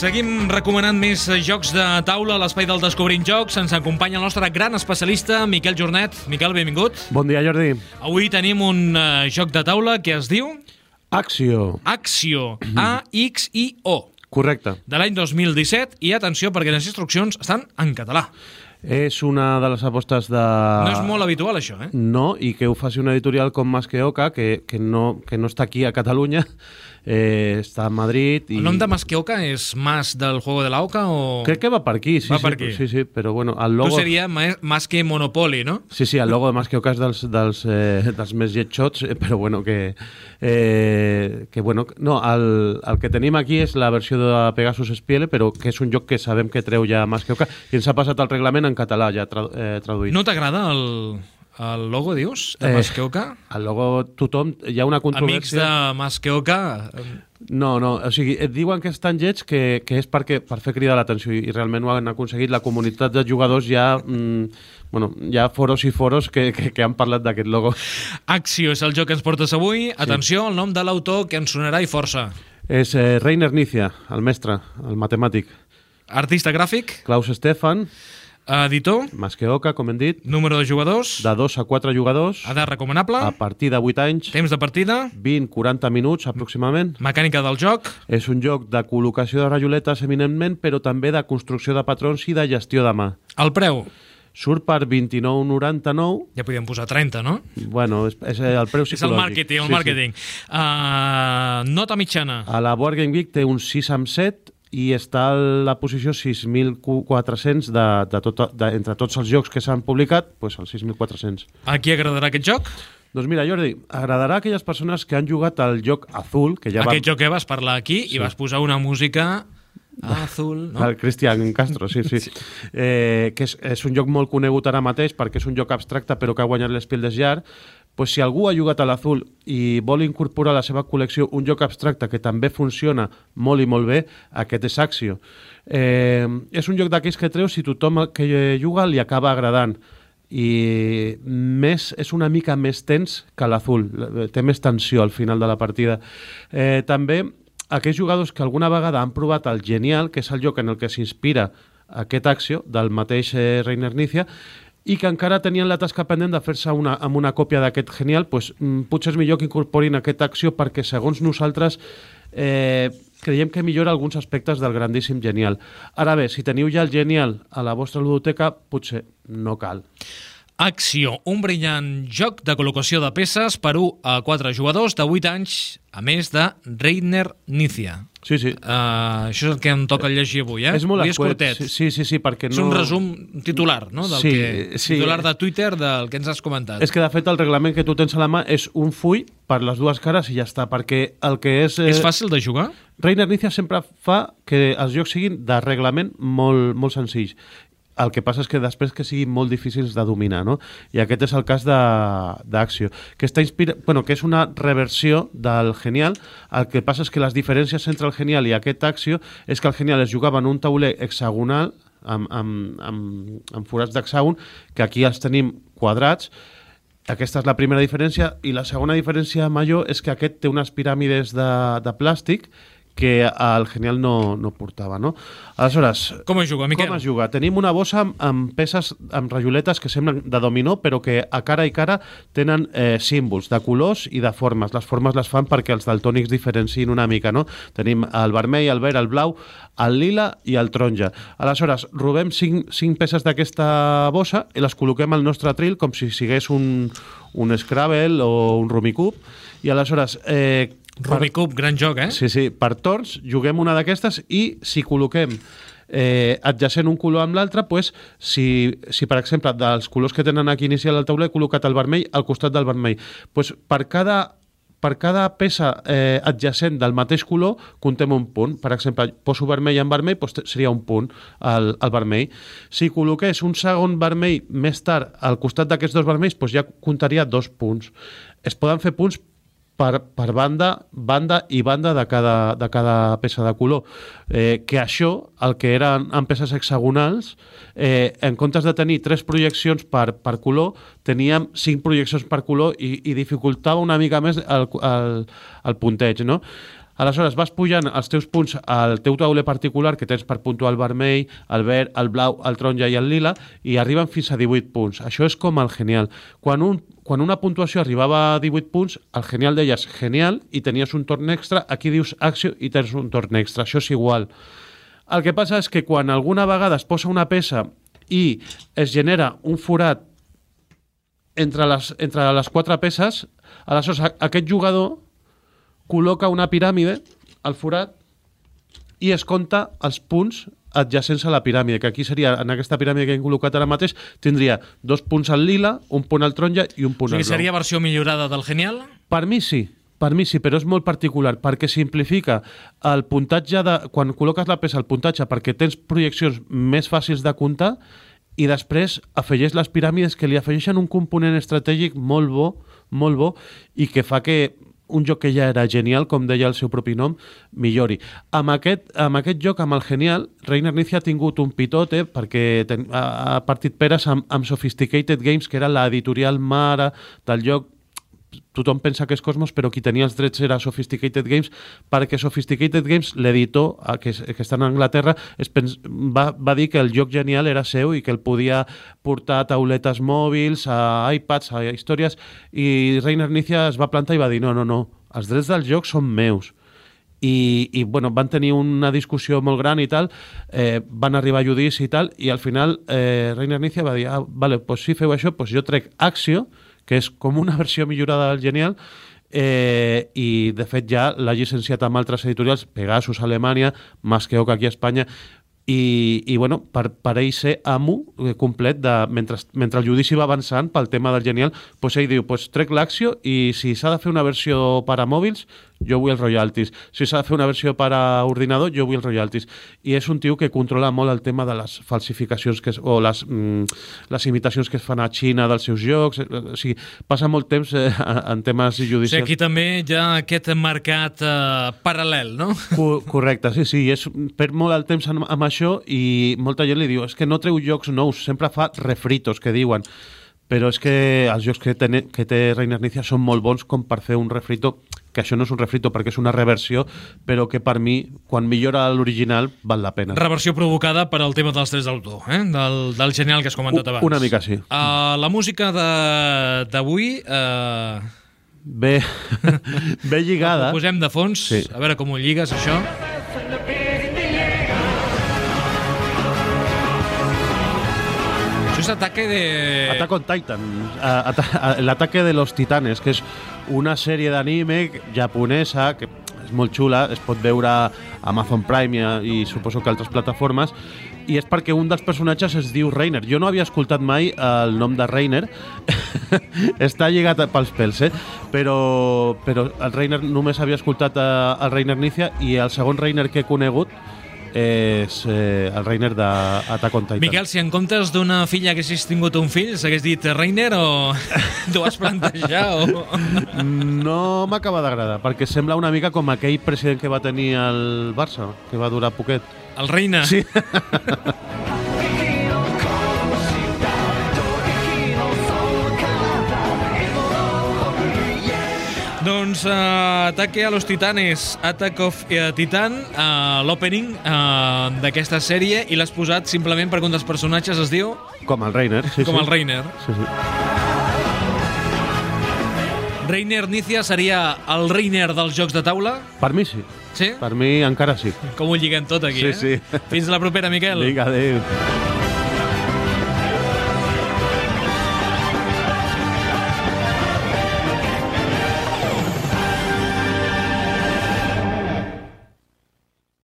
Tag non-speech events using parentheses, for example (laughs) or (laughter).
Seguim recomanant més jocs de taula a l'espai del Descobrint Jocs. Ens acompanya el nostre gran especialista, Miquel Jornet. Miquel, benvingut. Bon dia, Jordi. Avui tenim un uh, joc de taula que es diu Acció. Acció, A-X-I-O, Correcte. de l'any 2017. I atenció, perquè les instruccions estan en català. És una de les apostes de... No és molt habitual, això, eh? No, i que ho faci una editorial com Masqueoca, que, que, no, que no està aquí a Catalunya, (laughs) eh, està a Madrid... I... El nom de Masqueoca és Mas del Juego de la Oca o... Crec que va per aquí, sí, Va sí, per aquí. sí, sí, però bueno, el Tu logo... seria ma- Mas que Monopoly, no? Sí, sí, el logo de Masqueoca és dels, dels, eh, dels més lletjots, eh, però bueno, que... Eh, que bueno, no, el, el que tenim aquí és la versió de Pegasus Spiele, però que és un joc que sabem que treu ja Masqueoca, i ens ha passat el reglament en català ja tra eh, traduït. No t'agrada el, el logo, dius, de Eh, Masqueoca? El logo, tothom, hi ha una Amics controvèrsia... de Masqueoca, No, no, o sigui, et diuen que és tan lleig que, que és perquè, per fer cridar l'atenció i, realment ho han aconseguit. La comunitat de jugadors ja... Mm, bueno, hi ha foros i foros que, que, que han parlat d'aquest logo. Acció és el joc que ens portes avui. Atenció, el nom de l'autor que ens sonarà i força. És eh, Reiner Nícia, el mestre, el matemàtic. Artista gràfic, Klaus Stefan, editor, Masqueoca, com hem dit, número de jugadors, de 2 a 4 jugadors, edat recomanable, a partir de 8 anys, temps de partida, 20-40 minuts aproximadament. mecànica del joc, És un joc de col·locació de rajoletes eminentment, però també de construcció de patrons i de gestió de mà. el preu, Surt per 29,99. ja podíem posar 30, no? Bueno, és, és el preu És el psicològic. màrqueting, el Sí, sí. màrqueting. Uh, nota mitjana, A la Board Game Geek té un 6 amb 7 i està a la posició 6.400 de, de tot, de, entre tots els jocs que s'han publicat, pues el 6.400. a qui agradarà aquest joc? Doncs mira, Jordi, agradarà a aquelles persones que han jugat al joc Azul, que ja Aquest va... joc que vas parlar aquí i vas posar una música azul, no? El Cristian Castro, sí, sí. (laughs) Eh, que és, és un joc molt conegut ara mateix perquè és un joc abstracte però que ha guanyat l'Espiel des Jar. Pues si algú ha jugat a l'Azul i vol incorporar a la seva col·lecció un joc abstracte que també funciona molt i molt bé, aquest és Axio. Eh, és un joc d'aquells que treus si tothom que juga li acaba agradant i més, és una mica més tens que l'Azul, té més tensió al final de la partida. Eh, també aquells jugadors que alguna vegada han provat el Genial, que és el joc en el que s'inspira aquest Axio, del mateix eh, Reiner Nícia, i que encara tenien la tasca pendent de fer-se una, amb una còpia d'aquest Genial, doncs, potser és millor que incorporin aquest Axio perquè, segons nosaltres, eh, creiem que millora alguns aspectes del grandíssim Genial. Ara bé, si teniu ja el Genial a la vostra ludoteca, potser no cal. Acció, un brillant joc de col·locació de peces per 1 a 4 jugadors de 8 anys, a més de Reiner Nícia. Sí, sí. Uh, això és el que em toca llegir avui, eh? És molt avui és curtet. Sí, sí, sí, perquè És no... un resum titular, no? Del Sí, que, sí. Titular de Twitter del que ens has comentat. És que, de fet, el reglament que tu tens a la mà és un full per les dues cares i ja està, perquè el que és... És fàcil de jugar? Reiner Nícia sempre fa que els jocs siguin de reglament molt, molt senzills. El que passa és que després que siguin molt difícils de dominar, no? I aquest és el cas d'Axio, que està inspira... bueno, que és una reversió del Genial. El que passa és que les diferències entre el Genial i aquest Axio és que el Genial es jugava en un tauler hexagonal amb, amb, amb, amb forats d'hexàgon, que aquí els tenim quadrats, aquesta és la primera diferència i la segona diferència major és que aquest té unes piràmides de, de plàstic que el Genial no, no portava, no? Aleshores, Com es juga, Miquel? com es juga? Tenim una bossa amb, amb peces, amb rajoletes que semblen de dominó, però que a cara i cara tenen eh, símbols de colors i de formes. Les formes les fan perquè els daltònics diferenciïn una mica, no? Tenim el vermell, el verd, el blau, el lila i el taronja. Aleshores, robem cinc, cinc peces d'aquesta bossa i les col·loquem al nostre tril com si sigués un, un Scrabble o un Rummikub i aleshores eh, Rubicup, gran joc, eh? Sí, sí, per torns juguem una d'aquestes i si col·loquem eh, adjacent un color amb l'altre, pues, si, si per exemple dels colors que tenen aquí inicial al tauler he col·locat el vermell al costat del vermell, pues, per cada per cada peça eh, adjacent del mateix color contem un punt. Per exemple, poso vermell en vermell, doncs seria un punt al, al vermell. Si col·loqués un segon vermell més tard al costat d'aquests dos vermells, doncs ja comptaria dos punts. Es poden fer punts per, per banda, banda i banda de cada, de cada peça de color. Eh, que això, el que eren en peces hexagonals, eh, en comptes de tenir tres projeccions per, per color, teníem cinc projeccions per color i, i dificultava una mica més el, el, el punteig, no? Aleshores, vas pujant els teus punts al teu tauler particular que tens per puntuar el vermell, el verd, el blau, el taronja i el lila i arriben fins a 18 punts. Això és com el genial. Quan, un, quan una puntuació arribava a 18 punts, el genial deies genial i tenies un torn extra, aquí dius acció i tens un torn extra. Això és igual. El que passa és que quan alguna vegada es posa una peça i es genera un forat entre les, entre les quatre peces, aleshores aquest jugador col·loca una piràmide al forat i es compta els punts adjacents a la piràmide, que aquí seria, en aquesta piràmide que hem col·locat ara mateix, tindria dos punts al lila, un punt al taronja i un O punt sigui, al blau. seria versió millorada del Genial? Per mi sí, per mi sí, però és molt particular, perquè simplifica el puntatge de... Quan col·loques la peça al puntatge perquè tens projeccions més fàcils de comptar i després afegeix les piràmides que li afegeixen un component estratègic molt bo, molt bo, i que fa que un joc que ja era genial, com deia el seu propi nom, millori. Amb aquest, amb aquest joc, amb el genial, Reiner Nizia ha tingut un pitote perquè ten, ha, ha partit peres amb, amb Sophisticated Games, que era l'editorial mare del joc tothom pensa que és Cosmos, però qui tenia els drets era Sophisticated Games, perquè Sophisticated Games, l'editor, eh, que, que està en Anglaterra, es pens va, va dir que el joc genial era seu i que el podia portar a tauletes mòbils, a iPads, a històries, i Reiner Nizia es va plantar i va dir no, no, no, els drets del joc són meus. I, i bueno, van tenir una discussió molt gran i tal, eh, van arribar a judici i tal, i al final eh, Reiner Nizia va dir, ah, vale, pues si feu això, pues jo trec Axio, que és com una versió millorada del Genial, eh, i de fet ja l'ha llicenciat amb altres editorials, Pegasus a Alemanya, Masqueoc aquí a Espanya, i, i bueno, per, ell ser amo eh, complet de, mentre, mentre el judici va avançant pel tema del genial, doncs ell diu, pues trec l'Axio i si s'ha de fer una versió per a mòbils, jo vull els royalties. Si s'ha de fer una versió per a ordinador, jo vull els royalties. I és un tio que controla molt el tema de les falsificacions que es, o les, mm, les imitacions que es fan a Xina dels seus jocs. eh, O sigui, passa molt temps eh, en temes O sigui, judicials. aquí també hi ha aquest mercat eh, paral·lel, no? Co correcte, sí, sí, és, perd molt el temps amb, amb això i molta gent li diu és que no treu jocs nous, sempre fa refritos, que diuen. Però és que els jocs que, ten, que té Reiner Nizia són molt bons com per fer un refrito, que això no és un refrito perquè és una reversió, però que per mi, quan millora l'original, val la pena. Reversió provocada per al tema dels drets d'autor, eh? del, del genial que has comentat abans. una mica sí. Uh, la música de- d'avui... Uh, Bé, bé lligada. ho posem de fons, Sí. a veure com ho lligues, això. Ataque de... Attack on Titan, el ataque de los titanes, que és una sèrie d'anime japonesa que és molt xula, es pot veure a Amazon Prime i, i suposo que altres plataformes, i és perquè un dels personatges es diu Reiner. Jo no havia escoltat mai el nom de Reiner, (laughs) està lligat pels pèls, eh? però, però el Reiner només havia escoltat eh, el Reiner Nizia i el segon Reiner que he conegut és eh, el Reiner d'Attack on Titan. Miquel, si en comptes d'una filla haguessis tingut un fill, s'hagués dit Reiner o (laughs) t'ho vas plantejar o... No m'acaba d'agradar, perquè sembla una mica com aquell president que va tenir el Barça, que va durar poquet. El Reina. Sí. (laughs) Doncs uh, Ataque a los Titanes, Attack of uh, Titan, uh, l'opening uh, d'aquesta sèrie, i l'has posat simplement perquè un dels personatges es diu Com el Reiner. Sí, com sí. el Reiner. Sí, sí. Reiner Nizia seria el Reiner dels jocs de taula? Per mi sí. Sí? Per mi encara sí. Com ho lliguem tot aquí, Sí, eh? sí. Fins la propera, Miquel. Vinga, adéu.